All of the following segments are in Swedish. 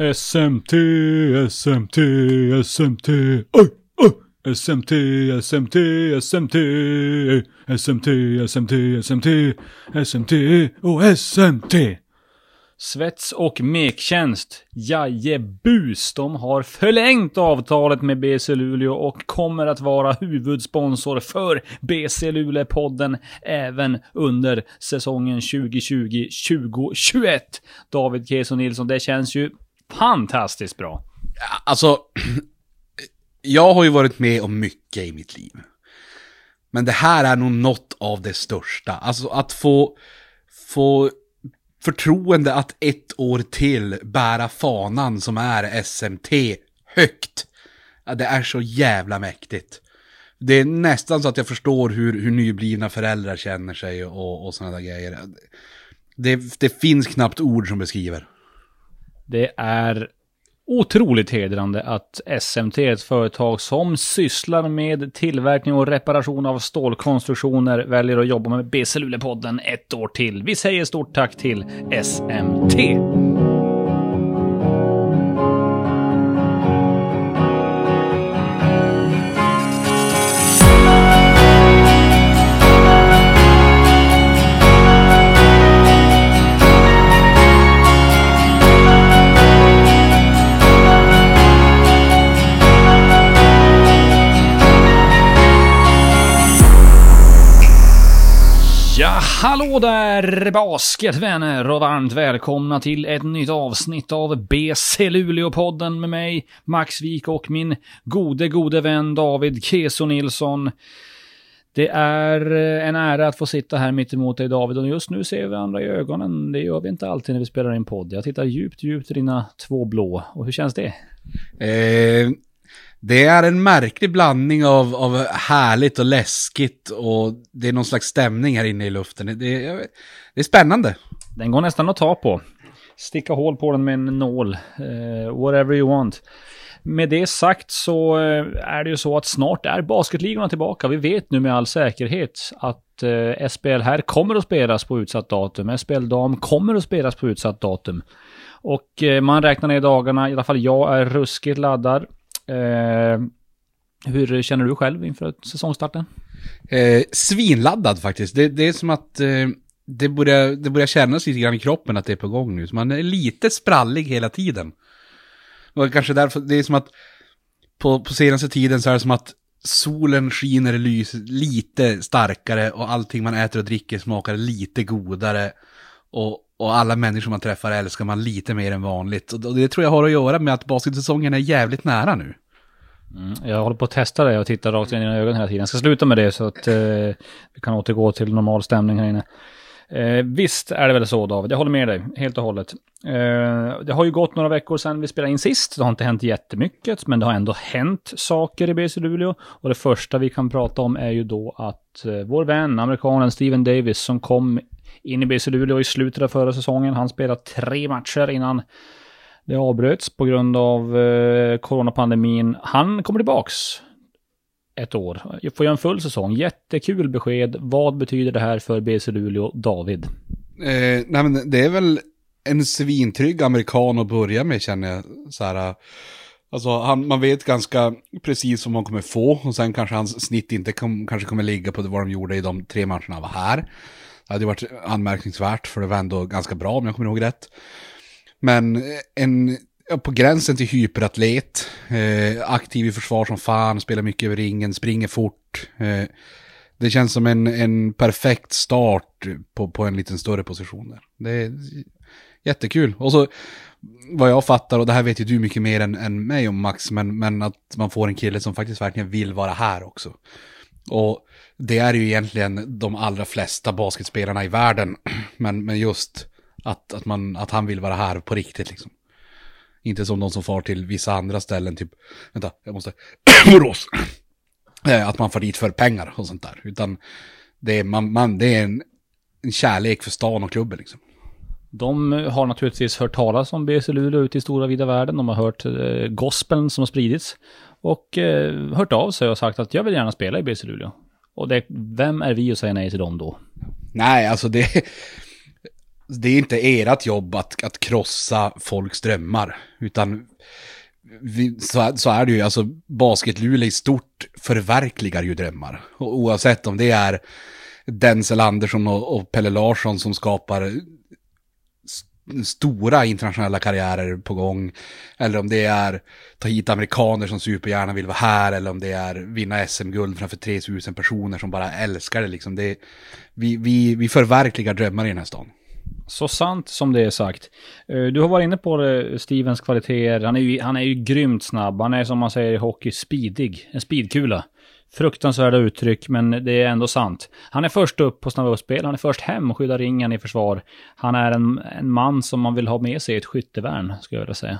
SMT, SMT, SMT, oj, oj! SMT, SMT, SMT, SMT, SMT, SMT, SMT och SMT. Svets och mektjänst, Jajebus, de har förlängt avtalet med BC Luleå och kommer att vara huvudsponsor för BC Luleå-podden även under säsongen 2020-2021. David Keso Nilsson, det känns ju fantastiskt bra. Alltså, jag har ju varit med om mycket i mitt liv. Men det här är nog något av det största. Alltså att få, få förtroende att ett år till bära fanan som är SMT högt. Det är så jävla mäktigt. Det är nästan så att jag förstår hur, hur nyblivna föräldrar känner sig och, och sådana där grejer. Det, det finns knappt ord som beskriver. Det är otroligt hedrande att SMT är ett företag som sysslar med tillverkning och reparation av stålkonstruktioner väljer att jobba med BC Luleå-podden ett år till. Vi säger stort tack till SMT. Där basketvänner och varmt välkomna till ett nytt avsnitt av BC Luleå-podden med mig, Max Wik och min gode, gode vän David Keso Nilsson. Det är eh, en ära att få sitta här mitt emot dig David och just nu ser vi varandra i ögonen. Det gör vi inte alltid när vi spelar in podd. Jag tittar djupt, djupt i dina två blå. Och hur känns det? Eh, det är en märklig blandning av, av härligt och läskigt och det är någon slags stämning här inne i luften. Det, det, är spännande. Den går nästan att ta på. Sticka hål på den med en nål. Uh, whatever you want. Med det sagt så eh, är det ju så att snart är basketligorna tillbaka. Vi vet nu med all säkerhet att eh, uh, SPL här kommer att spelas på utsatt datum. SPL dam kommer att spelas på utsatt datum. Och uh, man räknar ner dagarna, i alla fall jag är ruskigt laddad. Eh, hur känner du själv inför säsongstarten? Eh, svinladdad faktiskt. Det, det är som att eh, det, börjar, det börjar kännas lite grann i kroppen att det är på gång nu. Så man är lite sprallig hela tiden. Och kanske därför, det är som att på, på senaste tiden så är det som att solen skiner lys, lite starkare och allting man äter och dricker smakar lite godare. Och, och alla människor man träffar älskar man lite mer än vanligt. Och det tror jag har att göra med att basketsäsongen är jävligt nära nu. Mm, jag håller på att testa det och tittar rakt in i dina ögon hela tiden. Jag ska sluta med det så att eh, vi kan återgå till normal stämning här inne. Eh, visst är det väl så David, jag håller med dig helt och hållet. Eh, det har ju gått några veckor sedan vi spelade in sist. Det har inte hänt jättemycket, men det har ändå hänt saker i BC Luleå. Och det första vi kan prata om är ju då att eh, vår vän, amerikanen Steven Davis, som kom in i BC Luleå i slutet av förra säsongen. Han spelade tre matcher innan det avbröts på grund av eh, coronapandemin. Han kommer tillbaks ett år. Får jag en full säsong. Jättekul besked. Vad betyder det här för BC Luleå, David? Eh, nej men det är väl en svintrygg amerikan att börja med känner jag. Så här, eh, alltså han, man vet ganska precis vad man kommer få och sen kanske hans snitt inte kom, kanske kommer ligga på vad de gjorde i de tre matcherna han var här. Det hade varit anmärkningsvärt för det var ändå ganska bra om jag kommer ihåg rätt. Men eh, en, på gränsen till hyperatlet, eh, aktiv i försvar som fan, spelar mycket över ringen, springer fort. Eh, det känns som en, en perfekt start på, på en liten större position där. Det är jättekul. Och så vad jag fattar, och det här vet ju du mycket mer än, än mig om Max, men, men att man får en kille som faktiskt verkligen vill vara här också. Och det är ju egentligen de allra flesta basketspelarna i världen. Men, men just att, att, man, att han vill vara här på riktigt liksom. Inte som de som far till vissa andra ställen, typ, vänta, jag måste, Borås. Eh, att man får dit för pengar och sånt där. Utan det är, man, man, det är en, en kärlek för stan och klubben liksom. De har naturligtvis hört talas om BC Luleå ute i stora vida världen. De har hört eh, gospeln som har spridits. Och eh, hört av sig och sagt att jag vill gärna spela i BC Luleå. Och det, vem är vi att säga nej till dem då? Nej, alltså det det är inte ert jobb att, att krossa folks drömmar, utan vi, så, så är det ju, alltså basketluleå i stort förverkligar ju drömmar. Och oavsett om det är Denzel Andersson och, och Pelle Larsson som skapar stora internationella karriärer på gång. Eller om det är ta hit amerikaner som supergärna vill vara här. Eller om det är vinna SM-guld framför 3000 personer som bara älskar det. Liksom. det vi, vi, vi förverkligar drömmar i den här stan. Så sant som det är sagt. Eh, du har varit inne på det, Stevens kvaliteter. Han är, ju, han är ju grymt snabb. Han är som man säger i hockey, speedig. En speedkula. Fruktansvärda uttryck, men det är ändå sant. Han är först upp på snabba uppspel, han är först hem och skyddar ringen i försvar. Han är en, en man som man vill ha med sig i ett skyttevärn, skulle jag vilja säga.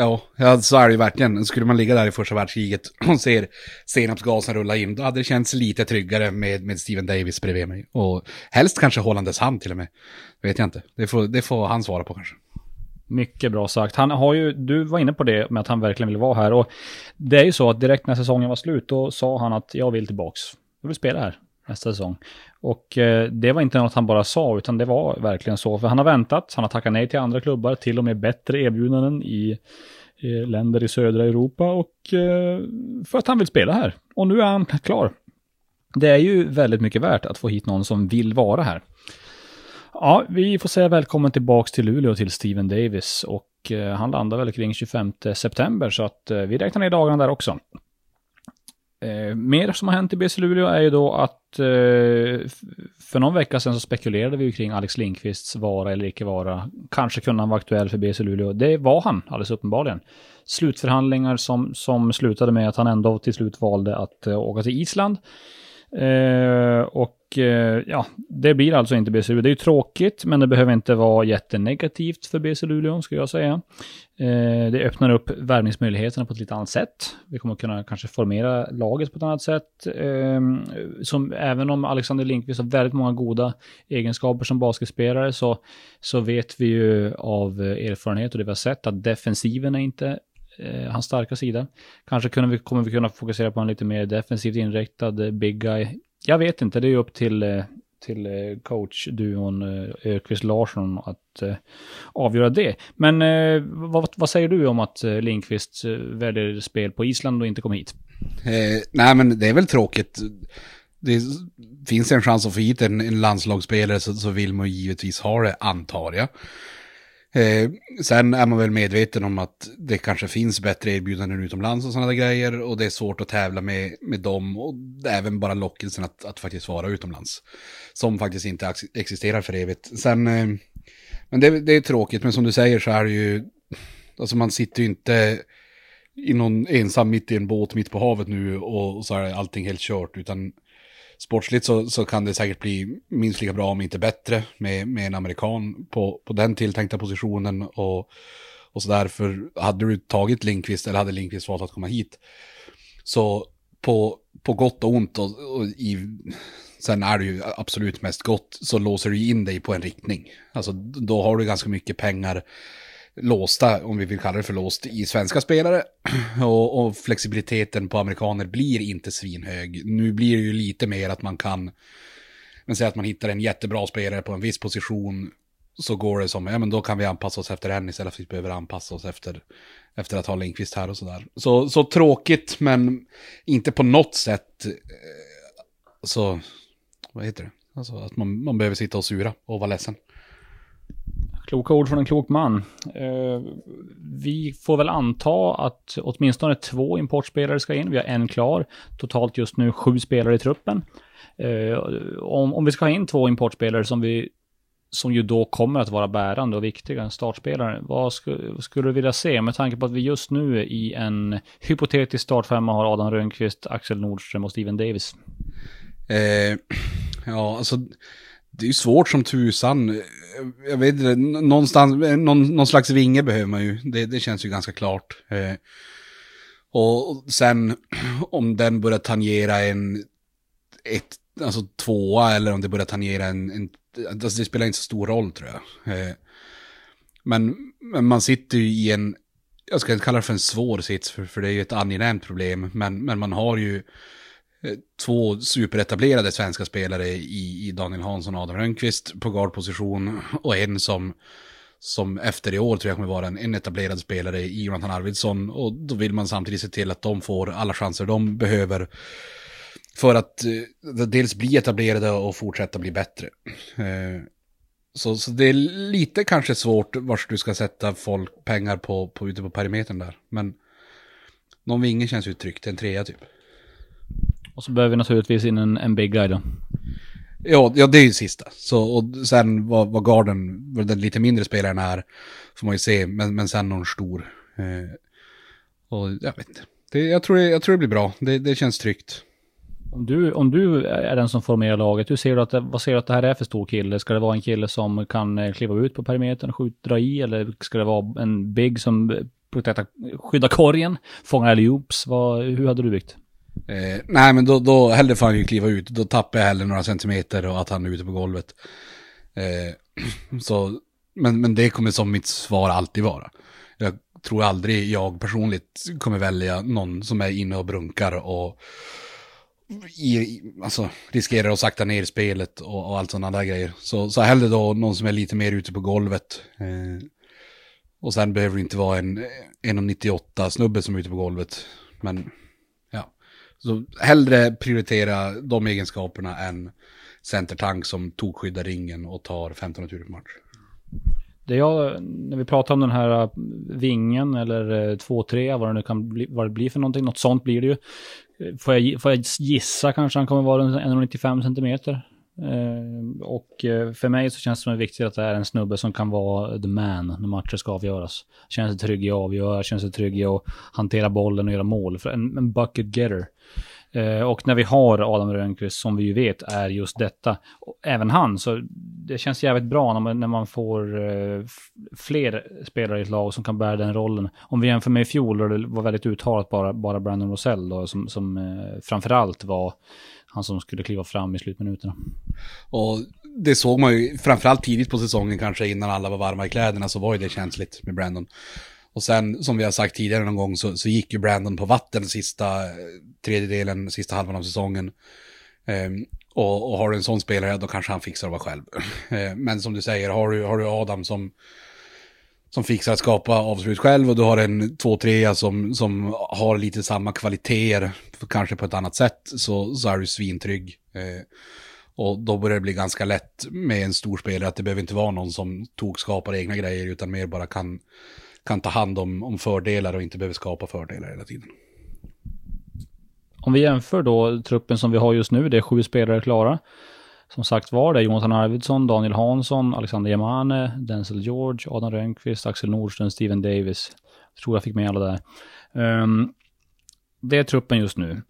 Ja, ja, så är det ju verkligen. Skulle man ligga där i första världskriget och ser senapsgasen rulla in, då hade det känts lite tryggare med, med Steven Davis bredvid mig. Och helst kanske hållandes hand till och med. Det vet jag inte. Det får, det får han svara på kanske. Mycket bra sagt. Han har ju, du var inne på det med att han verkligen vill vara här. Och det är ju så att direkt när säsongen var slut, då sa han att jag vill tillbaks. Jag vill spela här nästa säsong. Och eh, det var inte något han bara sa, utan det var verkligen så. För han har väntat, han har tackat nej till andra klubbar, till och med bättre erbjudanden i, länder i södra Europa. Och eh, för att han vill spela här. Och nu är han klar. Det är ju väldigt mycket värt att få hit någon som vill vara här. Ja, vi får säga välkommen tillbaks till Luleå till Steven Davis och eh, han landar väl kring 25 september så att eh, vi räknar ner dagarna där också. Eh, mer som har hänt i BC Luleå är ju då att eh, för någon vecka sedan så spekulerade vi ju kring Alex Lindqvists vara eller icke vara. Kanske kunde han vara aktuell för BC Luleå. Det var han alldeles uppenbarligen. Slutförhandlingar som, som slutade med att han ändå till slut valde att eh, åka till Island. Eh, och eh, ja, det blir alltså inte BC Luleå. Det är ju tråkigt, men det behöver inte vara jättenegativt för BC Luleå, skulle jag säga. Eh, det öppnar upp värvningsmöjligheterna på ett lite annat sätt. Vi kommer kunna kanske formera laget på ett annat sätt. Ehm, som, även om Alexander Lindqvist har väldigt många goda egenskaper som basketspelare så, så vet vi ju av erfarenhet och det vi har sett att defensiven är inte eh, hans starka sida. Kanske kunde vi, kommer vi kunna fokusera på en lite mer defensivt inriktad big guy. Jag vet inte, det är ju upp till, eh, till eh, coachduon coach-duon eh, Ökvist Larsson att avgöra det. Men vad, vad, säger du om att Lindqvist väljer spel på Island och inte kom hit? Eh, nej, men det är väl tråkigt. Det finns en chans att få hit en, en landslagsspelare så, så vill man givetvis ha det, antar jag. Eh, sen är man väl medveten om att det kanske finns bättre erbjudanden utomlands och sådana grejer. Och det är svårt att tävla med, med dem. Och även bara lockelsen att, att faktiskt vara utomlands. Som faktiskt inte existerar för evigt. Sen, eh, men det, det, är tråkigt, men som du säger så är det ju, alltså man sitter ju inte i någon ensam mitt i en båt mitt på havet nu och, och så är allting helt kört. Utan sportsligt så, så kan det säkert bli minst lika bra om inte bättre med, med en amerikan på, på den tilltänkta positionen och, och så därför hade du tagit Linkvist eller hade Linkvist valt att komma hit så på, på gott och ont och, och i, sen är det ju absolut mest gott så låser du in dig på en riktning. Alltså då har du ganska mycket pengar låsta, om vi vill kalla det för låst, i svenska spelare. Och, och, flexibiliteten på amerikaner blir inte svinhög. Nu blir det ju lite mer att man kan, men säg att man hittar en jättebra spelare på en viss position, så går det som, ja men då kan vi anpassa oss efter henne istället för att vi behöver anpassa oss efter, efter att ha Lindqvist här och sådär. Så, så tråkigt, men inte på något sätt, eh, så, vad heter det? Alltså att man, man behöver sitta och sura och vara ledsen. Kloka ord från en klok man. Eh, vi får väl anta att åtminstone två importspelare ska in. Vi har en klar. Totalt just nu sju spelare i truppen. Eh, om, om vi ska ha in två importspelare som vi som ju då kommer att vara bärande och viktiga startspelare. Vad skulle, skulle du vilja se med tanke på att vi just nu i en hypotetisk startfemma har Adam Rönnqvist, Axel Nordström och Steven Davis? Eh, ja, alltså det är ju svårt som tusan. Jag vet inte, någonstans, någon, någon slags vinge behöver man ju. Det, det känns ju ganska klart. Eh, och sen om den börjar tangera en, ett, alltså tvåa eller om det börjar tangera en, en alltså det spelar inte så stor roll tror jag. Eh, men, men man sitter ju i en, jag ska inte kalla det för en svår sits, för, för det är ju ett angenämt problem, men, men man har ju Eh, två superetablerade svenska spelare i, i Daniel Hansson och Adam Rönnqvist på guardposition och en som, som efter i år tror jag kommer vara en, en etablerad spelare i Jonathan Arvidsson och då vill man samtidigt se till att de får alla chanser de behöver för att eh, dels bli etablerade och fortsätta bli bättre. Eh, så, så det är lite kanske svårt vars du ska sätta folk pengar på, på ute på perimetern där. Men någon vinge känns ju tryggt, en trea typ. Och så behöver vi naturligtvis in en, en big guy då. Ja, ja, det är ju sista. Så, och sen vad, vad garden, vad den lite mindre spelaren är, får man ju se. Men, men sen någon stor. Eh, och jag vet inte. Det, jag, tror det, jag tror det blir bra. Det, det känns tryggt. Om du, om du är den som formerar laget, hur ser du att vad ser du att det här är för stor kille? Ska det vara en kille som kan eh, kliva ut på perimetern och skjuta, dra i? Eller ska det vara en big som protecta, skydda korgen, fånga alley-oops? Hur hade du byggt? Eh, nej, men då, då hellre får han ju kliva ut. Då tappar jag hellre några centimeter och att han är ute på golvet. Eh, så, men, men det kommer som mitt svar alltid vara. Jag tror aldrig jag personligt kommer välja någon som är inne och brunkar och i, alltså, riskerar att sakta ner spelet och, och allt sådana där grejer. Så, så hellre då någon som är lite mer ute på golvet. Eh, och sen behöver det inte vara en 1,98 snubbe som är ute på golvet. Men så hellre prioritera de egenskaperna än centertank som tokskyddar ringen och tar 15 naturer per match. Det jag, när vi pratar om den här äh, vingen eller äh, 2-3, vad det nu kan bli, vad det blir för någonting, något sånt blir det ju. Äh, får jag, får jag gissa kanske han kommer vara 1,95 centimeter. Eh, och för mig så känns det som det viktigt att det är en snubbe som kan vara the man när matcher ska avgöras. Känns sig trygg i att avgöra, känns sig trygg i att hantera bollen och göra mål. För en, en bucket getter. Eh, och när vi har Adam Rönnqvist, som vi ju vet är just detta, även han, så det känns jävligt bra när man, när man får eh, fler spelare i ett lag som kan bära den rollen. Om vi jämför med i fjol, då det var väldigt uttalat bara, bara Brandon Rosell då, som, som eh, framförallt var han som skulle kliva fram i slutminuterna. Och det såg man ju framförallt tidigt på säsongen kanske innan alla var varma i kläderna så var ju det känsligt med Brandon. Och sen som vi har sagt tidigare någon gång så, så gick ju Brandon på vatten sista eh, tredjedelen, sista halvan av säsongen. Um, och, och, har du en sån spelare då kanske han fixar att vara själv. Eh, men som du säger, har du, har du Adam som som fixar att skapa avslut själv och du har en 2-3 som, som har lite samma kvaliteter, kanske på ett annat sätt, så, så är du svintrygg. Eh, och då börjar det bli ganska lätt med en stor spelare att det behöver inte vara någon som tog skapar egna grejer utan mer bara kan, kan ta hand om, om fördelar och inte behöver skapa fördelar hela tiden. Om vi jämför då truppen som vi har just nu, det är sju spelare klara. Som sagt var det är Jonathan Arvidsson, Daniel Hansson, Alexander Yamane, Denzel George, Adam Rönnqvist, Axel Nordström, Steven Davis. Jag tror jag fick med alla där. Um, det är truppen just nu.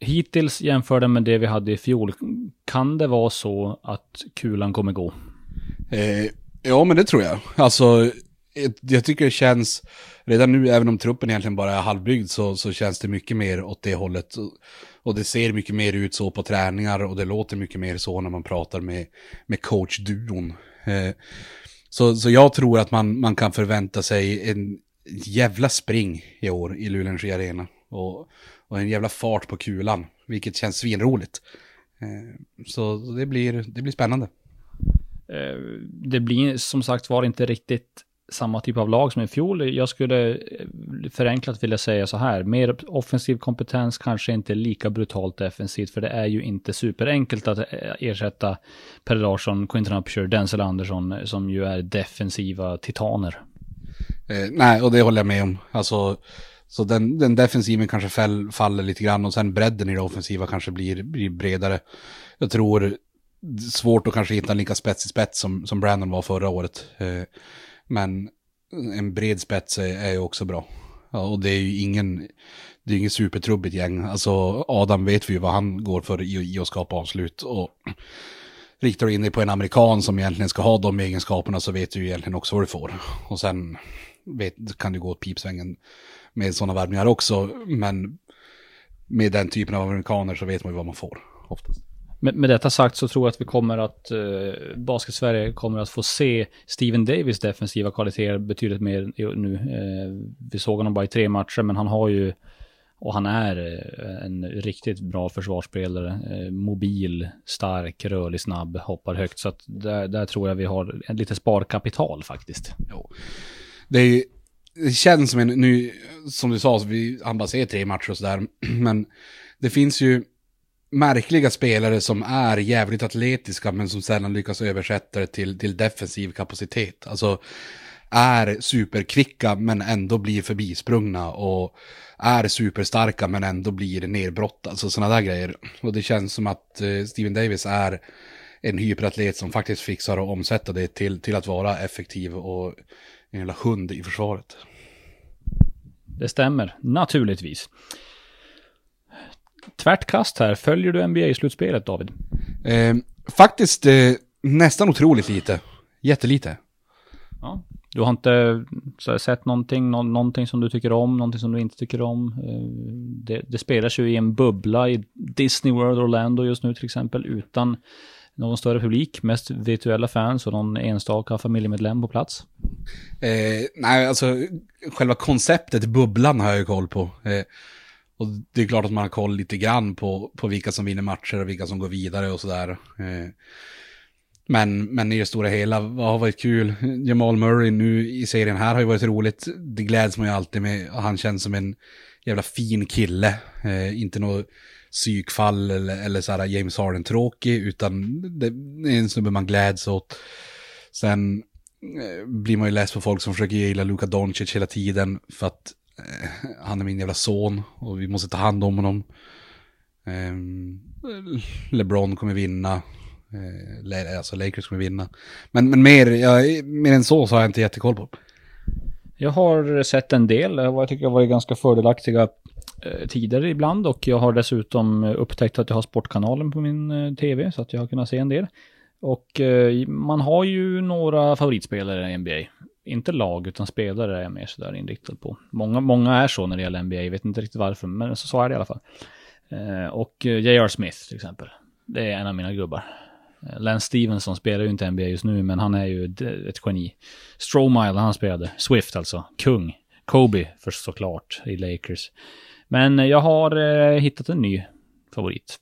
Hittills jämförda med det vi hade i fjol, kan det vara så att kulan kommer gå? Eh, ja, men det tror jag. Alltså, jag tycker det känns, redan nu, även om truppen egentligen bara är halvbyggd, så, så känns det mycket mer åt det hållet. Och det ser mycket mer ut så på träningar och det låter mycket mer så när man pratar med, med coachduon. Eh, så, så jag tror att man, man kan förvänta sig en jävla spring i år i Luleå Arena. Och, och en jävla fart på kulan, vilket känns svinroligt. Eh, så det blir, det blir spännande. Eh, det blir som sagt var inte riktigt samma typ av lag som i fjol. Jag skulle eh, förenklat vilja säga så här, mer offensiv kompetens, kanske inte lika brutalt defensivt, för det är ju inte superenkelt att eh, ersätta Per Larsson, Quinton Upshur, Denzel Andersson, eh, som ju är defensiva titaner. Eh, nej, och det håller jag med om. Alltså, så den, den defensiven kanske fäll, faller lite grann och sen bredden i det offensiva kanske blir, blir bredare. Jag tror svårt att kanske hitta en lika spets i spets som, som Brandon var förra året. Eh, men en bred spets är ju också bra. Ja, och det är ju ingen, det är inget supertrubbigt gäng. Alltså Adam vet vi ju vad han går för i, i att skapa avslut. Och riktar du in dig på en amerikan som egentligen ska ha de egenskaperna så vet du ju egentligen också vad du får. Och sen vet, kan du gå åt pipsvängen med sådana värvningar också. Men med den typen av amerikaner så vet man ju vad man får oftast. Med, med detta sagt så tror jag att vi kommer att, eh, Basket-Sverige kommer att få se Steven Davis defensiva kvaliteter betydligt mer nu. Eh, vi såg honom bara i tre matcher, men han har ju, Och han är eh, en riktigt bra försvarsspelare. Eh, mobil, stark, rörlig, snabb, hoppar högt. Så att där, där tror jag vi har en lite sparkapital faktiskt. Jo. Det, är, det känns som en, nu, som du sa, så vi, han bara ser tre matcher och sådär, men det finns ju märkliga spelare som är jävligt atletiska men som sällan lyckas översätta det till, till defensiv kapacitet. Alltså är superkvicka men ändå blir förbisprungna och är superstarka men ändå blir nedbrott. Alltså sådana där grejer. Och det känns som att eh, Steven Davis är en hyperatlet som faktiskt fixar att omsätta det till, till att vara effektiv och en jävla hund i försvaret. Det stämmer, naturligtvis. Tvärt kast här, följer du NBA-slutspelet David? Eh, faktiskt eh, nästan otroligt lite. Jättelite. Ja. Du har inte så, sett någonting, nå någonting som du tycker om, någonting som du inte tycker om. Eh, det, det spelas ju i en bubbla i Disney World Orlando just nu till exempel utan någon större publik, mest virtuella fans och någon enstaka familjemedlem på plats. Eh, nej, alltså själva konceptet bubblan har jag ju koll på. Eh, och det är klart att man har koll lite grann på, på vilka som vinner matcher och vilka som går vidare och sådär. Eh, men, men i det stora hela vad har varit kul. Jamal Murray nu i serien här har ju varit roligt. Det gläds man ju alltid med. Han känns som en jävla fin kille. Eh, inte något psykfall eller, eller så här James Harden-tråkig, utan det är en snubbe man gläds åt. Sen eh, blir man ju less på folk som försöker gilla Luka Doncic hela tiden för att Eh, han är min jävla son och vi måste ta hand om honom. Eh, LeBron kommer vinna. Eh, alltså Lakers kommer vinna. Men, men mer, ja, mer än så så har jag inte jättekoll på. Jag har sett en del. Jag tycker jag var ganska fördelaktiga eh, tider ibland och jag har dessutom upptäckt att jag har Sportkanalen på min eh, tv så att jag har kunnat se en del. Och man har ju några favoritspelare i NBA. Inte lag utan spelare är jag mer sådär inriktad på. Många, många är så när det gäller NBA, jag vet inte riktigt varför, men så, så är det i alla fall. Eh, och eh, J.R. Smith till exempel. Det är en av mina gubbar. Eh, Lance Stevenson spelar ju inte NBA just nu, men han är ju ett geni. Stromile, han spelade. Swift alltså. Kung. Kobe, för såklart, i Lakers. Men jag har eh, hittat en ny favorit.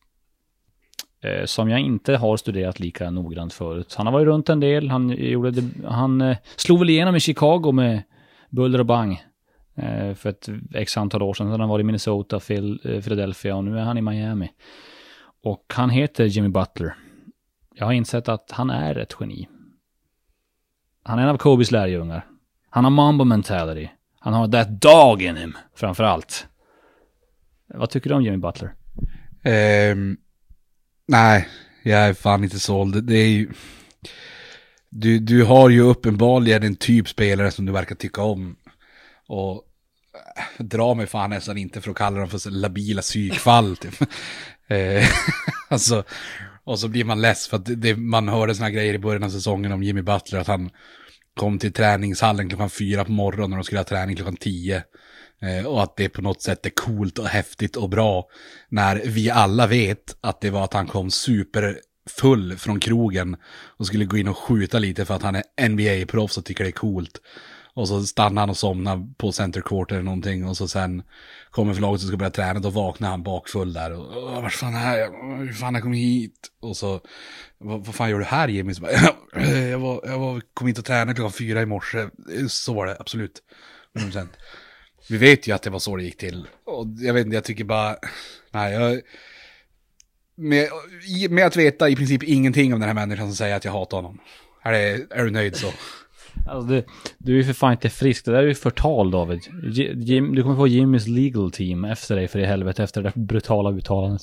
Eh, som jag inte har studerat lika noggrant förut. Han har varit runt en del. Han, gjorde det, han eh, slog väl igenom i Chicago med buller och bang. Eh, för ett x antal år sedan. Sen har han varit i Minnesota, Phil, eh, Philadelphia och nu är han i Miami. Och han heter Jimmy Butler. Jag har insett att han är ett geni. Han är en av Kobes lärjungar. Han har mambo mentality. Han har that dog in him, framför allt. Vad tycker du om Jimmy Butler? Um, nej, jag är fan inte såld. Det är ju... Du, du har ju uppenbarligen en typ spelare som du verkar tycka om. Och äh, dra mig fan nästan inte för att kalla dem för labila psykfall. Typ. Eh, alltså, och så blir man less för att det, man hörde sådana grejer i början av säsongen om Jimmy Butler, att han kom till träningshallen klockan fyra på morgonen och de skulle ha träning klockan tio. Eh, och att det på något sätt är coolt och häftigt och bra. När vi alla vet att det var att han kom superfull från krogen och skulle gå in och skjuta lite för att han är NBA-proffs och tycker det är coolt. Och så stannar han och somnar på center court eller någonting. Och så sen kommer förlaget och ska börja träna. Då vaknar han bakfull där. Och vart fan är jag? Hur fan har jag kommit hit? Och så, vad, vad fan gör du här Jimmy? Så bara, jag, var, jag var, kom hit och tränade klockan fyra i morse. Så var det, absolut. 100%. Vi vet ju att det var så det gick till. Och jag vet inte, jag tycker bara, nej, jag... Med, med att veta i princip ingenting om den här människan som säger att jag hatar honom. Är, det, är du nöjd så? Alltså du, du är ju för fan inte frisk. Det där är ju förtal David. Jim, du kommer få Jimmys legal team efter dig för i helvete efter det där brutala uttalandet.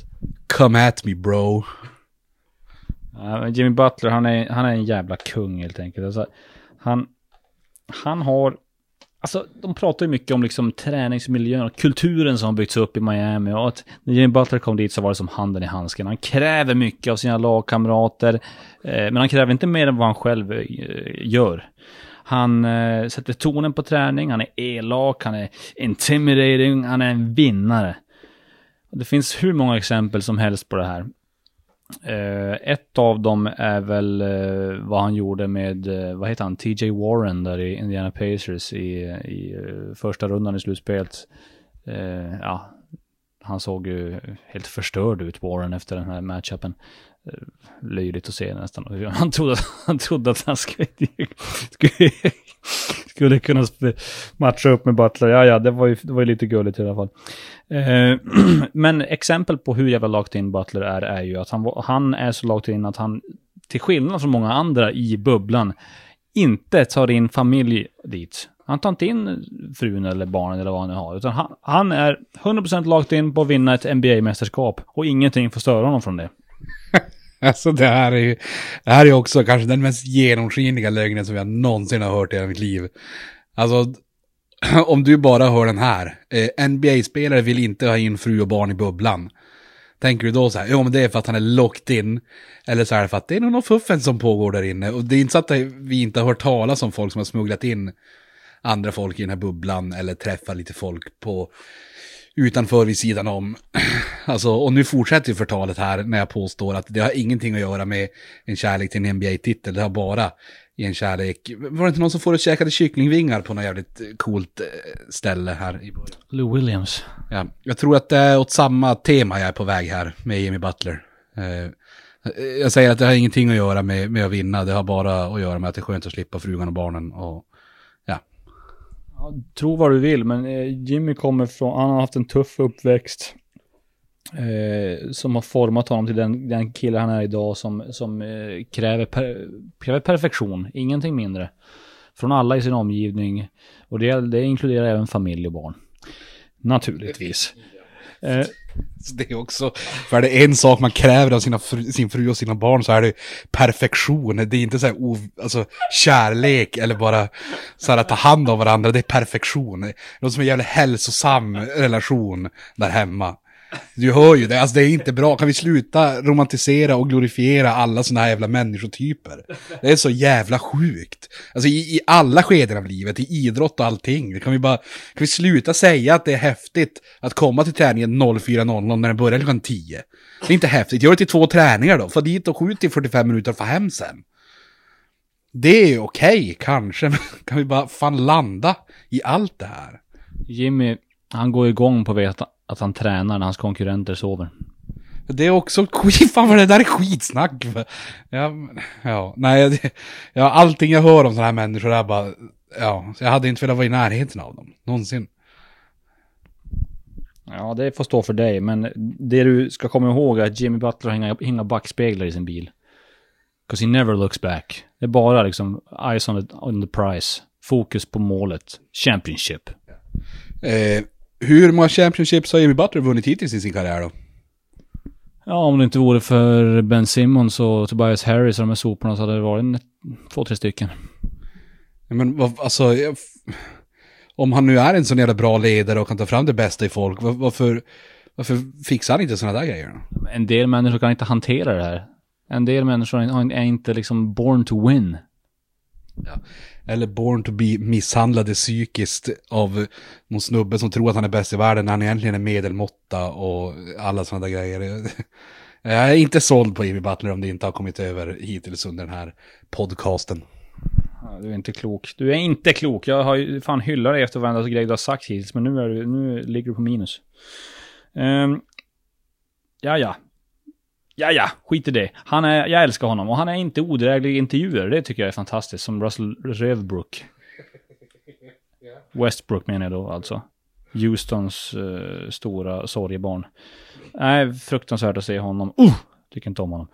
Come at me bro. Jimmy Butler, han är, han är en jävla kung helt enkelt. Alltså, han, han har Alltså, de pratar ju mycket om liksom träningsmiljön och kulturen som har byggts upp i Miami och att när Jimmy Butler kom dit så var det som handen i handsken. Han kräver mycket av sina lagkamrater, eh, men han kräver inte mer än vad han själv eh, gör. Han eh, sätter tonen på träning, han är elak, han är intimidating, han är en vinnare. Det finns hur många exempel som helst på det här. Uh, ett av dem är väl uh, vad han gjorde med, uh, vad heter han, TJ Warren där i Indiana Pacers i, i första rundan i slutspelet. ja, Han såg ju helt förstörd ut, Warren, efter den här matchupen. Löjligt att se nästan. Han trodde, att- han trodde att han skulle, skulle, skulle kunna matcha upp med Butler. Ja, ja, det var ju, det var ju lite gulligt i alla fall. Eh, men exempel på hur jävla lagt in Butler är, är ju att han, han är så lagt in att han, till skillnad från många andra i bubblan, inte tar in familj dit. Han tar inte in frun eller barnen eller vad han nu har. Utan han, han är 100% lagt in på att vinna ett NBA-mästerskap. Och ingenting får störa honom från det. Alltså det här är ju, det här är också kanske den mest genomskinliga lögnen som jag någonsin har hört i hela mitt liv. Alltså, om du bara hör den här. Eh, NBA-spelare vill inte ha in fru och barn i bubblan. Tänker du då så här, jo men det är för att han är locked in. Eller så är det för att det är nog någon fuffen som pågår där inne. Och det är inte så att vi inte har hört talas om folk som har smugglat in andra folk i den här bubblan. Eller träffat lite folk på utanför vid sidan om. Alltså, och nu fortsätter ju förtalet här när jag påstår att det har ingenting att göra med en kärlek till en NBA-titel. Det har bara i en kärlek. Var det inte någon som får och käkade kycklingvingar på något jävligt eh, coolt eh, ställe här i början? Lou Williams. Ja, jag tror att det är åt samma tema jag är på väg här med Jimmy Butler. Eh, jag säger att det har ingenting att göra med, med att vinna, det har bara att göra med att det är skönt att slippa frugan och barnen. Och. Ja, tro vad du vill, men eh, Jimmy kommer från, han har haft en tuff uppväxt. Eh, som har format honom till den, den kille han är idag som, som eh, kräver, per, kräver perfektion, ingenting mindre. Från alla i sin omgivning. Och det, det inkluderar även familj och barn. Naturligtvis. Eh, det är också, för är det en sak man kräver av sina fru, sin fru och sina barn så är det perfektion. Det är inte så här ov, alltså, kärlek eller bara så här att ta hand om varandra, det är perfektion. Det är något som är en jävla hälsosam relation där hemma. Du hör ju det, alltså det är inte bra. Kan vi sluta romantisera och glorifiera alla sådana här jävla människotyper? Det är så jävla sjukt. Alltså i, i alla skeden av livet, i idrott och allting. Det kan vi bara, kan vi sluta säga att det är häftigt att komma till träningen 04.00 när den börjar klockan 10? Det är inte häftigt, gör det till två träningar då. Få dit och skjut i 45 minuter och få hem sen. Det är okej, kanske, men kan vi bara fan landa i allt det här? Jimmy, han går igång på att veta att han tränar när hans konkurrenter sover. Det är också skit, fan vad det där är skitsnack. Ja, ja nej, ja, allting jag hör om sådana här människor är bara, ja, jag hade inte velat vara i närheten av dem, någonsin. Ja, det får stå för dig, men det du ska komma ihåg är att Jimmy Butler har inga backspeglar i sin bil. 'Cause he never looks back. Det är bara liksom eyes on the, on the prize. Fokus på målet. Championship. Eh, hur många championships har Jimmy Butler vunnit hittills i sin karriär då? Ja, om det inte vore för Ben Simmons och Tobias Harris och de här soporna så hade det varit en, två, tre stycken. Men vad, alltså, jag, om han nu är en sån jävla bra ledare och kan ta fram det bästa i folk, var, varför, varför fixar han inte sådana där grejer då? En del människor kan inte hantera det här. En del människor är inte liksom born to win. Eller born to be misshandlade psykiskt av någon snubbe som tror att han är bäst i världen när han egentligen är medelmåtta och alla sådana där grejer. Jag är inte såld på Jimmy Butler om det inte har kommit över hittills under den här podcasten. Du är inte klok. Du är inte klok. Jag har ju fan hyllat dig efter varenda grej du har sagt hittills, men nu, är du, nu ligger du på minus. Um, ja, ja. Ja, ja, skit i det. Han är, jag älskar honom och han är inte odräglig i intervjuer. Det tycker jag är fantastiskt. Som Russell Revbrook. Westbrook menar jag då alltså. Houstons eh, stora sorgebarn. Nej, fruktansvärt att se honom. Uh! Tycker inte om honom.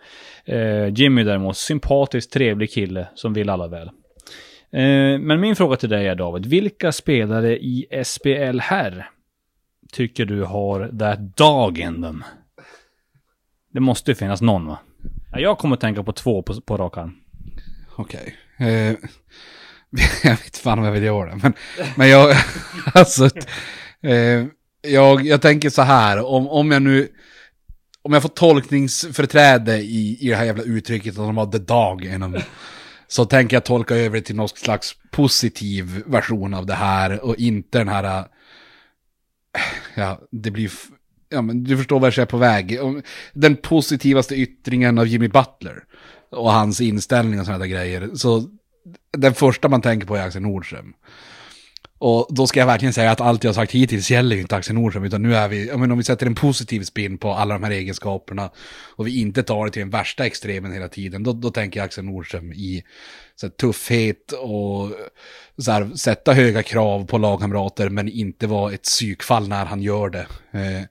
Eh, Jimmy däremot, sympatisk, trevlig kille som vill alla väl. Eh, men min fråga till dig är David, vilka spelare i SPL här tycker du har that dog in them? Det måste ju finnas någon va? Ja, jag kommer att tänka på två på, på rak arm. Okej. Eh, jag vet fan om jag vill göra det. Men, men jag, alltså, eh, jag, jag tänker så här, om, om jag nu, om jag får tolkningsföreträde i, i det här jävla uttrycket att de har the dog inom, så tänker jag tolka över det till någon slags positiv version av det här och inte den här, eh, ja, det blir, ja men du förstår vart jag är på väg. Den positivaste yttringen av Jimmy Butler och hans inställning och sådana där grejer. Så den första man tänker på är Axel Nordström. Och då ska jag verkligen säga att allt jag har sagt hittills gäller ju inte Axel Nordström, utan nu är vi, ja, men om vi sätter en positiv spin på alla de här egenskaperna och vi inte tar det till den värsta extremen hela tiden, då, då tänker jag Axel Nordström i så här, tuffhet och så här, sätta höga krav på lagkamrater men inte vara ett psykfall när han gör det. Eh,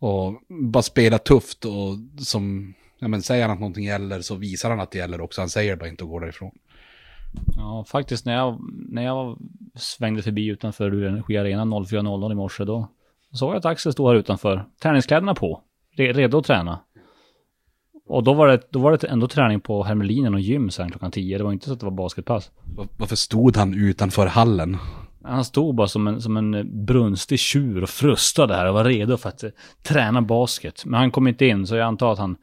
och bara spela tufft och som, ja men säger han att någonting gäller så visar han att det gäller också, han säger bara inte och går därifrån. Ja, faktiskt när jag, när jag svängde förbi utanför Energiarenan 04.00 i morse då såg jag att Axel stod här utanför, träningskläderna på, redo att träna. Och då var, det, då var det ändå träning på Hermelinen och gym sen klockan 10. Det var inte så att det var basketpass. Varför stod han utanför hallen? Han stod bara som en, som en eh, brunstig tjur och frustade här och var redo för att eh, träna basket. Men han kom inte in, så jag antar att han,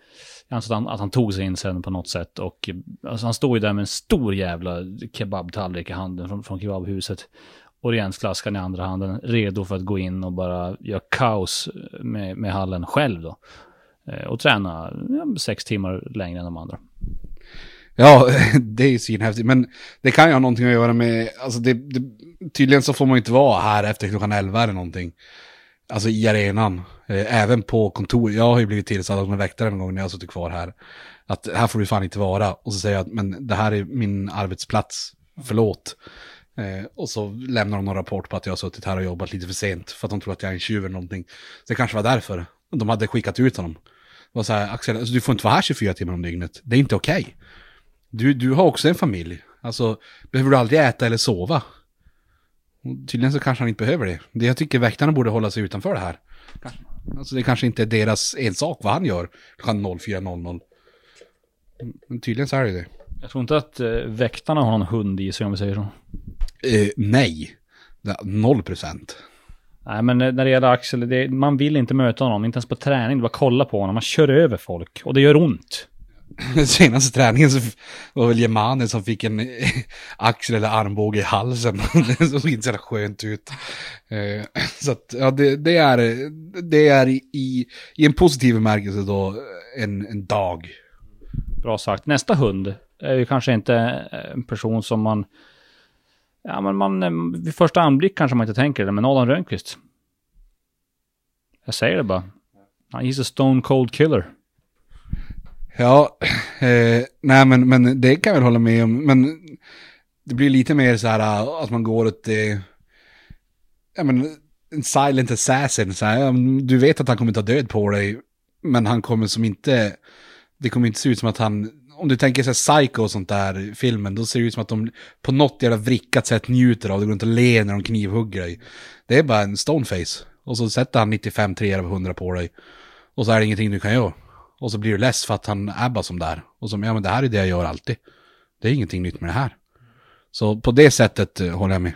jag antar att han, att han tog sig in sen på något sätt. Och eh, alltså han stod ju där med en stor jävla kebabtallrik i handen från, från kebabhuset. Orientsflaskan i andra handen, redo för att gå in och bara göra kaos med, med hallen själv då. Och träna ja, sex timmar längre än de andra. Ja, det är ju svinhäftigt. Men det kan ju ha någonting att göra med, alltså det, det, tydligen så får man ju inte vara här efter klockan 11 eller någonting. Alltså i arenan. Eh, även på kontor. Jag har ju blivit tillsagd av en väktare en gång när jag har suttit kvar här. Att här får du fan inte vara. Och så säger jag att men det här är min arbetsplats. Förlåt. Eh, och så lämnar de någon rapport på att jag har suttit här och jobbat lite för sent. För att de tror att jag är en tjuv eller någonting. Så det kanske var därför. De hade skickat ut honom. Det var så här, Axel, alltså, du får inte vara här 24 timmar om dygnet. Det är inte okej. Okay. Du, du har också en familj. Alltså, behöver du aldrig äta eller sova? Tydligen så kanske han inte behöver det. det jag tycker väktarna borde hålla sig utanför det här. Alltså det kanske inte är deras ensak vad han gör klockan 04.00. Men tydligen så är det det. Jag tror inte att eh, väktarna har någon hund i sig om vi säger så. Eh, nej, noll procent. Nej, men när det gäller Axel, det, man vill inte möta honom, inte ens på träning. Du bara kolla på honom, man kör över folk och det gör ont. Senaste träningen så var väl Jemane som fick en axel eller armbåge i halsen. det såg inte så skönt ut. Eh, så att, ja, det, det, är, det är i, i en positiv bemärkelse då en, en dag. Bra sagt. Nästa hund är ju kanske inte en person som man Ja, men man, vid första anblick kanske man inte tänker det, men Adam Rönnqvist. Jag säger det bara. He's a stone cold killer. Ja, eh, nej men, men det kan jag väl hålla med om. Men det blir lite mer så här äh, att man går åt det. Eh, ja men en silent assassin. Så här, du vet att han kommer ta död på dig. Men han kommer som inte, det kommer inte se ut som att han om du tänker sig Psycho och sånt där, filmen, då ser det ut som att de på något jävla vrickat sätt njuter av det, går inte och le när de knivhugger dig. Det är bara en stoneface. Och så sätter han 95 3 av 100 på dig. Och så är det ingenting du kan göra. Och så blir du less för att han är bara som där. Och som, ja men det här är det jag gör alltid. Det är ingenting nytt med det här. Så på det sättet uh, håller jag med.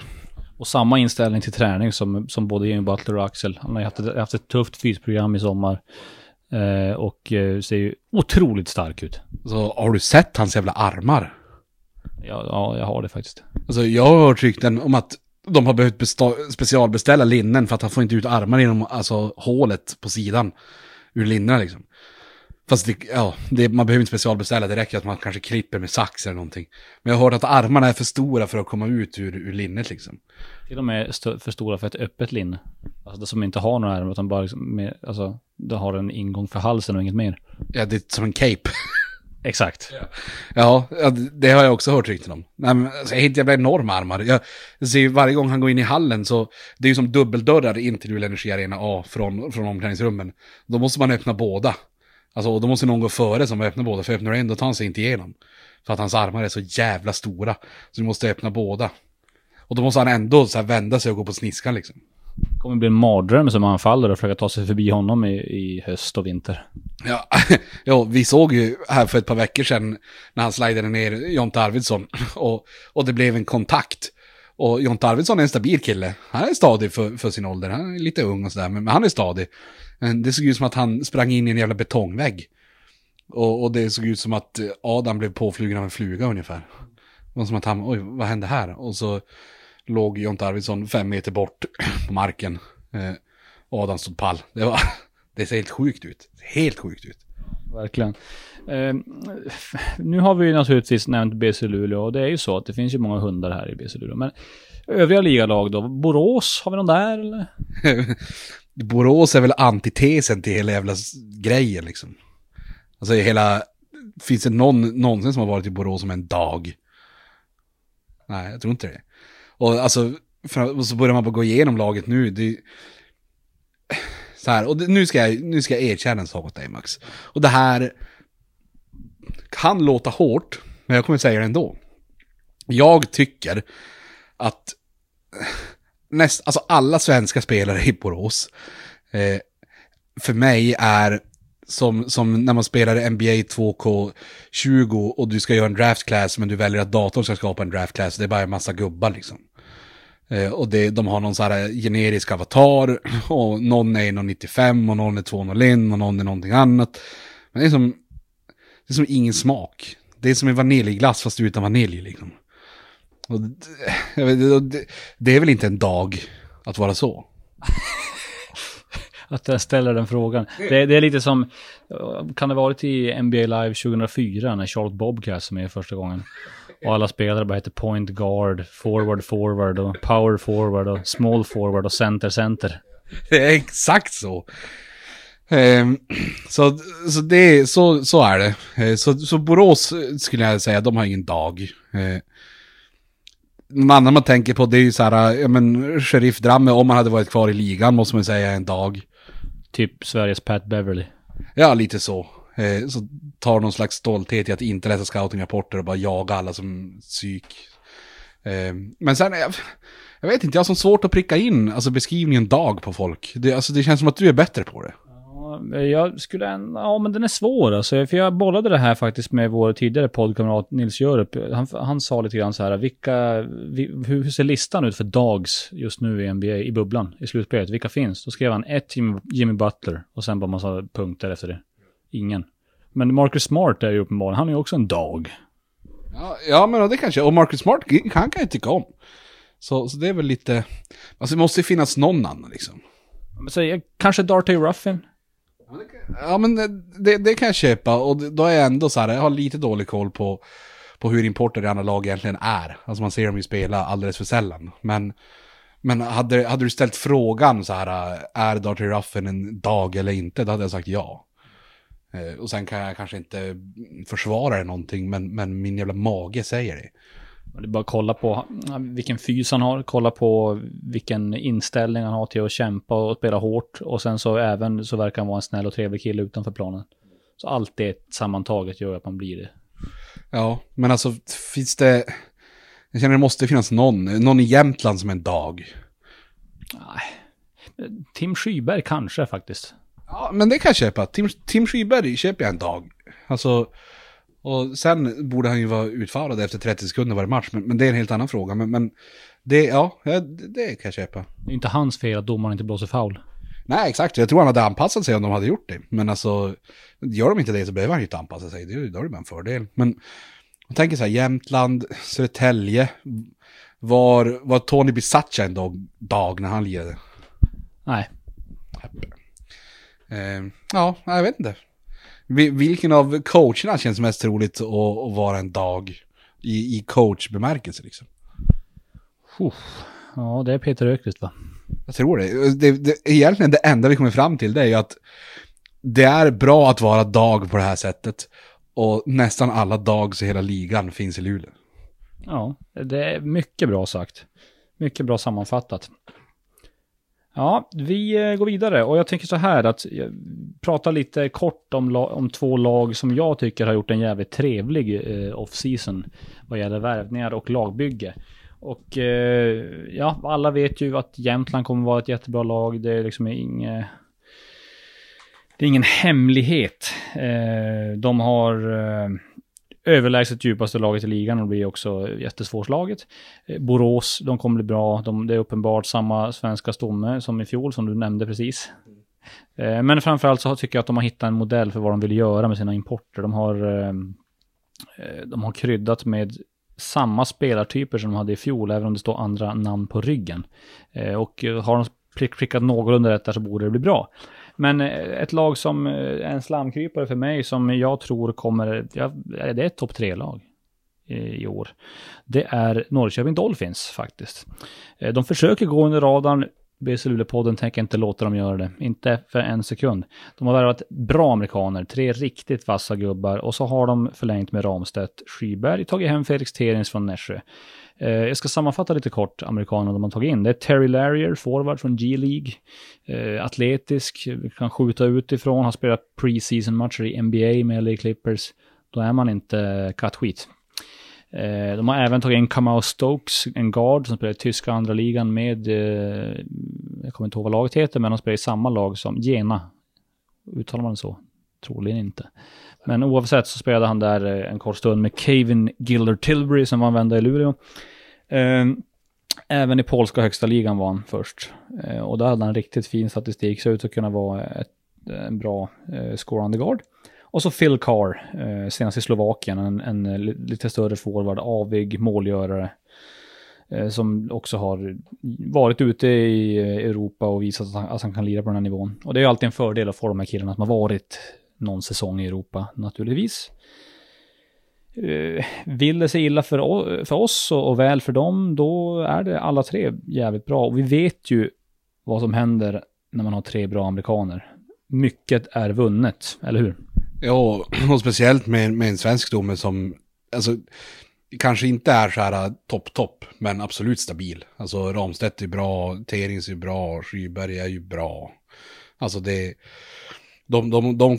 Och samma inställning till träning som, som både Jimmy Butler och Axel. Han har haft ett, haft ett tufft fysprogram i sommar. Eh, och eh, ser ju otroligt stark ut. Så har du sett hans jävla armar? Ja, ja jag har det faktiskt. Alltså jag har hört rykten om att de har behövt specialbeställa linnen för att han får inte ut armar genom alltså, hålet på sidan ur linnena liksom. Fast det, ja, det, man behöver inte specialbeställa, det räcker att man kanske klipper med sax eller någonting. Men jag har hört att armarna är för stora för att komma ut ur, ur linnet liksom. Till och med för stora för ett öppet linne. Alltså det som inte har några armar utan bara liksom med, alltså, det har en ingång för halsen och inget mer. Ja, det är som en cape. Exakt. Ja. ja, det har jag också hört rykten om. Nej, men, alltså, helt jävla enorma armar. Jag ser ju varje gång han går in i hallen så det är ju som dubbeldörrar in till Luleå Energi Arena A från, från omklädningsrummen. Då måste man öppna båda. Alltså, och då måste någon gå före som öppnar båda, för öppnar du en då tar han sig inte igenom. För att hans armar är så jävla stora. Så du måste öppna båda. Och då måste han ändå så vända sig och gå på sniskan liksom. Det kommer bli en mardröm som anfaller och försöka ta sig förbi honom i, i höst och vinter. Ja, ja, vi såg ju här för ett par veckor sedan när han slidade ner Jonte Arvidsson och, och det blev en kontakt. Och Jonte Arvidsson är en stabil kille. Han är stadig för, för sin ålder. Han är lite ung och sådär, men, men han är stadig. Det såg ut som att han sprang in i en jävla betongvägg. Och, och det såg ut som att Adam blev påflugen av en fluga ungefär. Det var som att han, oj, vad hände här? Och så låg Jonte Arvidsson fem meter bort på marken. Eh, och Adam stod pall. Det, var, det ser helt sjukt ut. Helt sjukt ut. Verkligen. Eh, nu har vi ju naturligtvis nämnt BC Luleå och det är ju så att det finns ju många hundar här i BC Luleå. Men övriga ligalag då? Borås, har vi någon där eller? Borås är väl antitesen till hela jävla grejen liksom. Alltså hela, finns det någon någonsin som har varit i Borås som en dag? Nej, jag tror inte det. Och alltså, för, och så börjar man bara gå igenom laget nu. Det, så här, och det, nu, ska jag, nu ska jag erkänna en sak åt dig Max. Och det här kan låta hårt, men jag kommer säga det ändå. Jag tycker att näst, alltså alla svenska spelare i Borås, eh, för mig är som, som när man spelar NBA 2K20 och du ska göra en draft class men du väljer att datorn ska skapa en draft class. Det är bara en massa gubbar liksom. Eh, och det, de har någon så här generisk avatar och någon är 1,95 och någon är 201 och någon är någonting annat. Men det är som, det är som ingen smak. Det är som en vaniljglass fast utan vanilj liksom. Och det, det, är väl inte en dag att vara så. Att jag ställer den frågan. Det, det är lite som, kan det ha varit i NBA Live 2004 när Charlotte Bobcats är med första gången? Och alla spelare bara heter point guard, forward forward och power forward och small forward och center center. Det är exakt så. Ehm, så, så, det, så, så är det. Eh, Så, så Borås eh, skulle jag säga, de har ingen dag. Eh, De andra man tänker på det är ju så här, ja men Sheriff Dramme, om han hade varit kvar i ligan måste man säga en dag. Typ Sveriges Pat Beverly. Ja, lite så. Eh, Så tar någon slags stolthet i att inte läsa scoutingrapporter och bara jaga alla som psyk. Eh, Men sen, jag, jag vet inte, jag har så svårt att pricka in alltså beskrivningen dag på folk. Det, alltså, det känns som att du är bättre på det. Ja, jag skulle ändå, ja men den är svår alltså. För jag bollade det här faktiskt med vår tidigare poddkamrat Nils Jörup. Han, han sa lite grann så här, vilka, vi, hur ser listan ut för dags just nu i NBA, i bubblan, i slutspelet? Vilka finns? Då skrev han ett Jimmy, Jimmy Butler och sen bara massa punkter efter det. Ingen. Men Marcus Smart är ju uppenbarligen, han är ju också en dag. Ja, ja men det kanske, och Marcus Smart, han kan jag tycka om. Så, så det är väl lite, alltså det måste ju finnas någon annan liksom. Så, kanske Darty Ruffin? Ja men det, det kan jag köpa och då är jag ändå så här, jag har lite dålig koll på, på hur importer i andra lag egentligen är. Alltså man ser dem ju spela alldeles för sällan. Men, men hade, hade du ställt frågan så här, är Darty Ruffin en dag eller inte? Då hade jag sagt ja. Eh, och sen kan jag kanske inte försvara det någonting, men, men min jävla mage säger det. Det är bara att kolla på vilken fys han har, kolla på vilken inställning han har till att kämpa och spela hårt. Och sen så även så verkar han vara en snäll och trevlig kille utanför planen. Så allt det sammantaget gör att man blir det. Ja, men alltså finns det... Jag känner det måste finnas någon, någon i Jämtland som en dag. Tim Skyberg kanske faktiskt. Ja, men det kan jag köpa. Tim, Tim Skyberg köper jag en dag. Alltså, och sen borde han ju vara utfarad efter 30 sekunder varje match, men, men det är en helt annan fråga. Men, men det, ja, det, det kan jag köpa. Det är inte hans fel att domaren inte blåser foul. Nej, exakt. Jag tror han hade anpassat sig om de hade gjort det. Men alltså, gör de inte det så behöver han ju inte anpassa sig. Det, då är det bara en fördel. Men jag tänker så här, Jämtland, Södertälje. Var, var Tony Bisaccia en dag, dag när han lirade? Nej, Eh, ja, jag vet inte. Vi- Vilken av coacherna känns mest troligt att, att vara en dag i, i coachbemärkelse liksom? ja det är Peter Öqvist va? Jag tror det. det, det. Egentligen det enda vi kommer fram till det är ju att det är bra att vara dag på det här sättet. Och nästan alla dags i hela ligan finns i Luleå. Ja, det är mycket bra sagt. Mycket bra sammanfattat. Ja, vi eh, går vidare och jag tänker så här att eh, prata lite kort om, om två lag som jag tycker har gjort en jävligt trevlig eh, off-season vad gäller värvningar och lagbygge. Och eh, ja, alla vet ju att Jämtland kommer vara ett jättebra lag. Det är liksom inget... Det är ingen hemlighet. Eh, de har eh, överlägset djupaste laget i ligan och blir också jättesvårslaget. Eh, Borås, de kommer bli bra. De, det är uppenbart samma svenska stomme som i fjol, som du nämnde precis. Eh, men framförallt så tycker jag att de har hittat en modell för vad de vill göra med sina importer. De har, ehm, eh, de har kryddat med samma spelartyper som de hade i fjol, även om det står andra namn på ryggen. Och har de prickat någorlunda rätt där så borde det bli bra. Men eh, ett lag som eh, är en slamkrypare för mig som jag tror kommer, ja, det är ett topp tre-lag i år. Det är Norrköping Dolphins faktiskt. Eh, de försöker gå under radarn. BC Luleå-podden tänker inte låta dem göra det. Inte för en sekund. De har värvat bra amerikaner, tre riktigt vassa gubbar och så har de förlängt med Ramstedt, Skyberg, tagit hem Felix Terins från Nässjö. Eh, jag ska sammanfatta lite kort amerikanerna de har tagit in. Det är Terry Larrier, forward från G-League. Eh, atletisk, kan skjuta utifrån, har spelat pre-season matcher i NBA med LA Clippers. Då är man inte kattskit. Eh, de har även tagit in Kamau Stokes, en guard som spelar i tyska andra ligan med, eh, jag kommer inte ihåg vad laget heter, men de spelar i samma lag som Jena. Uttalar man det så? Troligen inte. Men oavsett så spelade han där eh, en kort stund med Kevin Gilder Tilbury som var en vända i Luleå. Eh, även i polska högsta ligan var han först. Eh, och då hade han riktigt fin statistik, så ut att kunna vara ett, en bra eh, scorande guard. Och så Phil Carr, eh, senast i Slovakien, en, en eh, lite större forward, avig målgörare. Eh, som också har varit ute i eh, Europa och visat att han, att han kan lira på den här nivån. Och det är ju alltid en fördel att få de här killarna som har varit någon säsong i Europa, naturligtvis. Eh, vill det sig illa för, för oss och, och, väl för dem, då är det alla tre jävligt bra. Och vi vet ju vad som händer när man har tre bra amerikaner. Mycket är vunnet, eller hur? Ja, och speciellt med, med en svensk domare som, alltså, kanske inte är så här äh, topp-topp, men absolut stabil. Alltså Ramstedt är bra, Terings är bra, Skyberg är ju bra. Alltså det, de, de, de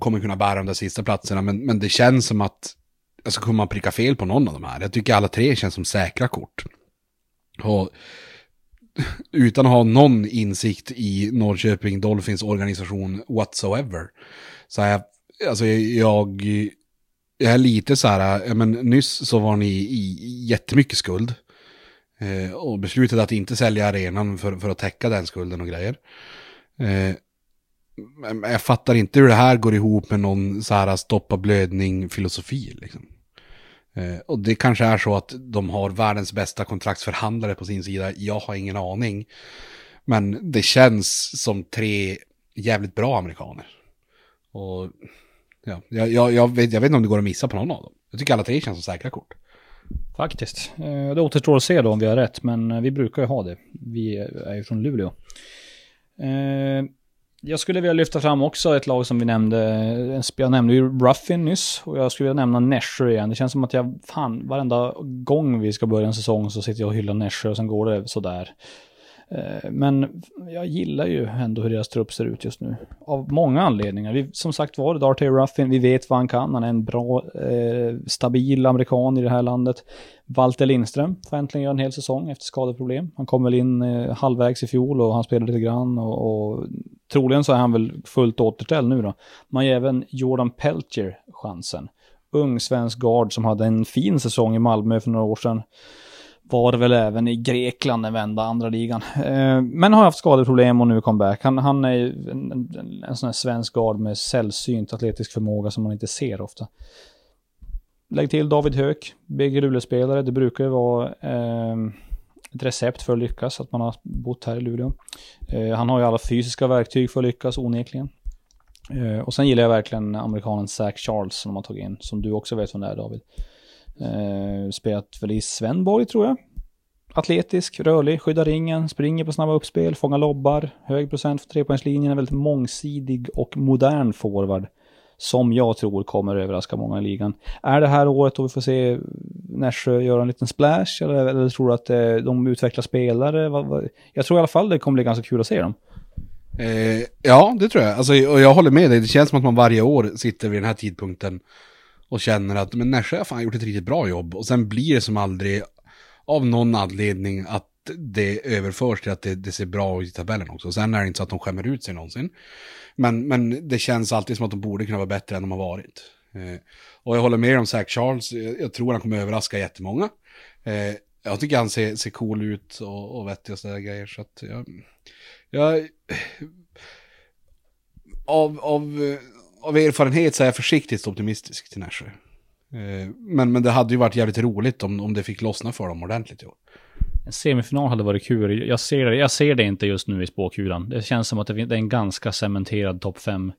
kommer kunna bära de där sista platserna, men, men det känns som att, alltså kommer man pricka fel på någon av de här? Jag tycker alla tre känns som säkra kort. Och utan att ha någon insikt i Norrköping Dolphins organisation whatsoever, så är jag alltså jag, jag är lite så här, ja, men nyss så var ni i jättemycket skuld. Eh, och beslutade att inte sälja arenan för, för att täcka den skulden och grejer. Eh, jag fattar inte hur det här går ihop med någon så här stoppa blödning-filosofi. Liksom. Eh, och det kanske är så att de har världens bästa kontraktsförhandlare på sin sida. Jag har ingen aning. Men det känns som tre jävligt bra amerikaner. Och Ja, jag, jag, jag, vet, jag vet inte om det går att missa på någon av dem. Jag tycker alla tre känns som säkra kort. Faktiskt. Eh, det återstår att se då om vi har rätt, men eh, vi brukar ju ha det. Vi är ju från Luleå. Eh, jag skulle vilja lyfta fram också ett lag som vi nämnde. Jag nämnde ju Ruffin nyss och jag skulle vilja nämna Nässjö igen. Det känns som att jag, fan, varenda gång vi ska börja en säsong så sitter jag och hyllar Nässjö och sen går det sådär. Eh, men jag gillar ju ändå hur deras trupp ser ut just nu. Av många anledningar. Vi, som sagt var, Darty Ruffin, vi vet vad han kan. Han är en bra, eh, stabil amerikan i det här landet. Walter Lindström får äntligen göra en hel säsong efter skadeproblem. Han kom väl in eh, halvvägs i fjol och han spelade lite grann. Och, och troligen så är han väl fullt återställd nu då. Man ger även Jordan Peltier chansen. Ung svensk guard som hade en fin säsong i Malmö för några år sedan var väl även i Grekland en vända, andra ligan. Eh, men har haft skadeproblem och nu comeback. Han, han är en, en, en sån här svensk guard med sällsynt atletisk förmåga som man inte ser ofta. Lägg till David Höök, BG Luleå-spelare. Det brukar ju vara eh, ett recept för att lyckas, att man har bott här i Luleå. Eh, han har ju alla fysiska verktyg för att lyckas, onekligen. Eh, och sen gillar jag verkligen amerikanen Zach Charles som de har tagit in, som du också vet vem det är David. Eh, spelat väl i Svenborg tror jag. Atletisk, rörlig, skyddar ringen, springer på snabba uppspel, fångar lobbar, hög procent för trepoängslinjen, en väldigt mångsidig och modern forward. Som jag tror kommer överraska många i ligan. Är det här året då vi får se Nässjö göra en liten splash? Eller, eller tror du att eh, de utvecklar spelare? Jag tror i alla fall det kommer bli ganska kul att se dem. Eh, ja, det tror jag. Alltså, och jag håller med dig. Det känns som att man varje år sitter vid den här tidpunkten och känner att men Nässjö har fan gjort ett riktigt bra jobb. Och sen blir det som aldrig av någon anledning att det överförs till att det, det ser bra ut i tabellen också. Sen är det inte så att de skämmer ut sig någonsin. Men, men det känns alltid som att de borde kunna vara bättre än de har varit. Eh, och jag håller med om Zach Charles, jag, jag tror han kommer överraska jättemånga. Eh, jag tycker han ser, ser cool ut och, och vettig och sådär grejer. Så att jag, jag av, av av erfarenhet så är jag försiktigt optimistisk till Nässjö. Eh, men, men det hade ju varit jävligt roligt om, om det fick lossna för dem ordentligt i år. En semifinal hade varit kul. Jag ser, det, jag ser det inte just nu i spåkulan. Det känns som att det är en ganska cementerad topp 5.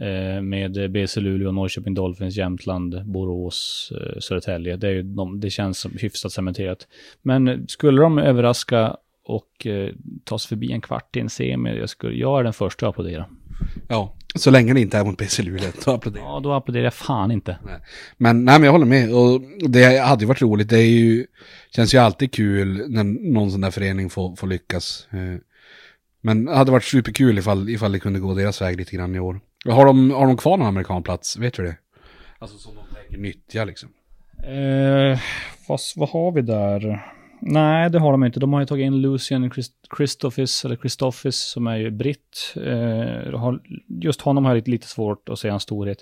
Eh, med BC Luleå, Norrköping Dolphins, Jämtland, Borås, eh, Södertälje. Det, är ju de, det känns som hyfsat cementerat. Men skulle de överraska och eh, ta sig förbi en kvart i en semi, jag, skulle, jag är den första att applådera. Ja, så länge det inte är mot BC Luleå, då applåderar Ja, då applåderar jag fan inte. Nej. Men, nej, men jag håller med. Och det hade ju varit roligt. Det är ju, känns ju alltid kul när någon sån där förening får, får lyckas. Eh, Men det hade varit superkul ifall, ifall det kunde gå deras väg lite grann i år. Har de, har de kvar någon amerikanplats? Vet du det? Alltså som de tänker nyttja liksom. Eh, fast vad har vi där? Nej, det har de inte. De har ju tagit in Lucian Christophis, eller Christophis, som är ju britt. Eh, just honom har jag lite, lite svårt att se hans storhet.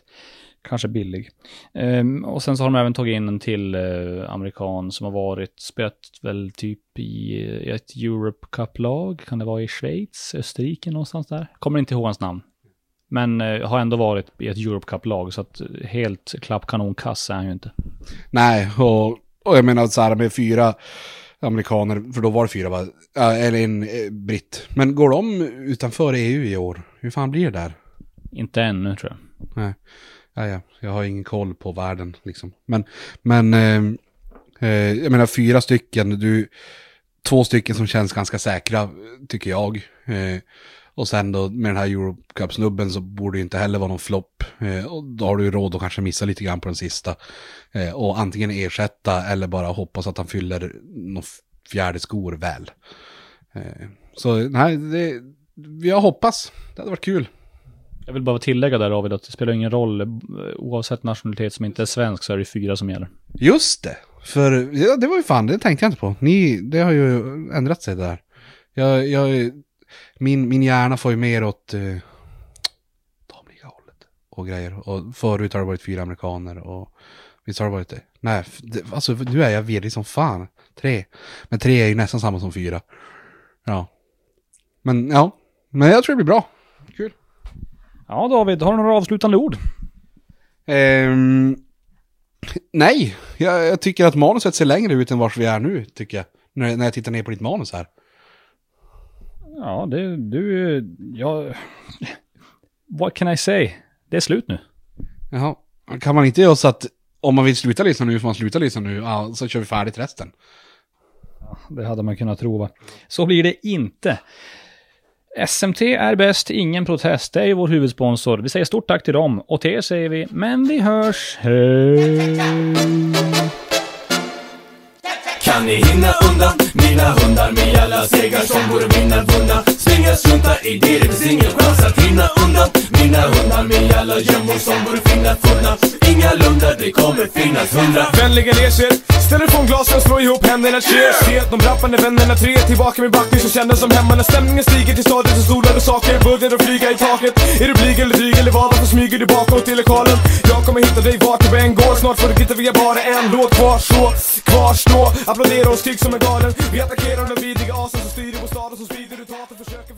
Kanske billig. Eh, och sen så har de även tagit in en till eh, amerikan som har varit, spelat väl typ i ett Europe Cup-lag. Kan det vara i Schweiz, Österrike någonstans där? Kommer inte ihåg hans namn. Men eh, har ändå varit i ett Europe Cup-lag, så att helt klappkanonkass är han ju inte. Nej, och, och jag menar så här med fyra amerikaner, för då var det fyra va? Ja, Eller en eh, britt. Men går de utanför EU i år? Hur fan blir det där? Inte ännu tror jag. Nej, ja, ja. jag har ingen koll på världen liksom. Men, men eh, eh, jag menar fyra stycken, du, två stycken som känns ganska säkra, tycker jag. Eh, och sen då med den här Eurocup-snubben så borde det inte heller vara någon flopp. Eh, och då har du ju råd att kanske missa lite grann på den sista. Eh, och antingen ersätta eller bara hoppas att han fyller någon fjärde skor väl. Eh, så nej, det, jag hoppas. Det hade varit kul. Jag vill bara tillägga där David, att det spelar ingen roll. eh, Oavsett nationalitet som inte är svensk så är det fyra som gäller. Just det. För ja, det var ju fan, det tänkte jag inte på. Ni, det har ju ändrat sig där. Jag, jag, min, min hjärna får ju mer åt eh, damliga hållet och grejer. Och förut har det varit fyra amerikaner och visst har det varit det? Nej, det, alltså nu är jag virrig som fan. Tre. Men tre är ju nästan samma som fyra. Ja. Men ja, men jag tror det blir bra. Kul. Ja David, har du några avslutande ord? Ehm, nej, jag, jag tycker att manuset ser längre ut än vars vi är nu, tycker jag. När, när jag tittar ner på ditt manus här. Ja, det, du, ja... What can I say? Det är slut nu. Jaha, kan man inte göra så att om man vill sluta lyssna nu får man sluta lyssna nu, ja, så kör vi färdigt resten. Det hade man kunnat tro va? Så blir det inte. SMT är bäst, ingen protest. Det är ju vår huvudsponsor. Vi säger stort tack till dem. Och till er säger vi, men vi hörs. Hej! Kan ni hinna undan mina hundar med alla segrar som vore mina vunna? Springa, strunta i det, det finns ingen chans att hinna undan mina hundar med alla gömmor som vore fina funna. Ingalunda, det kommer finnas hundra. Vänligen erser Teleefonglasen, slå ihop händerna, cheers Se de rappande vännerna, tre tillbaka med backning som kändes som hemma När stämningen stiger till stadiet och stolar och saker börjar att flyga i taket Är du blyg eller dryg eller vad? Varför smyger du bakåt till lokalen? Jag kommer hitta dig vart du än går Snart får du titta, vi har bara en låt kvar så Kvarstå, applådera och skrik som en galen vi attackerar den vidriga asen som styr i vår stad och som sprider ut hat och försöker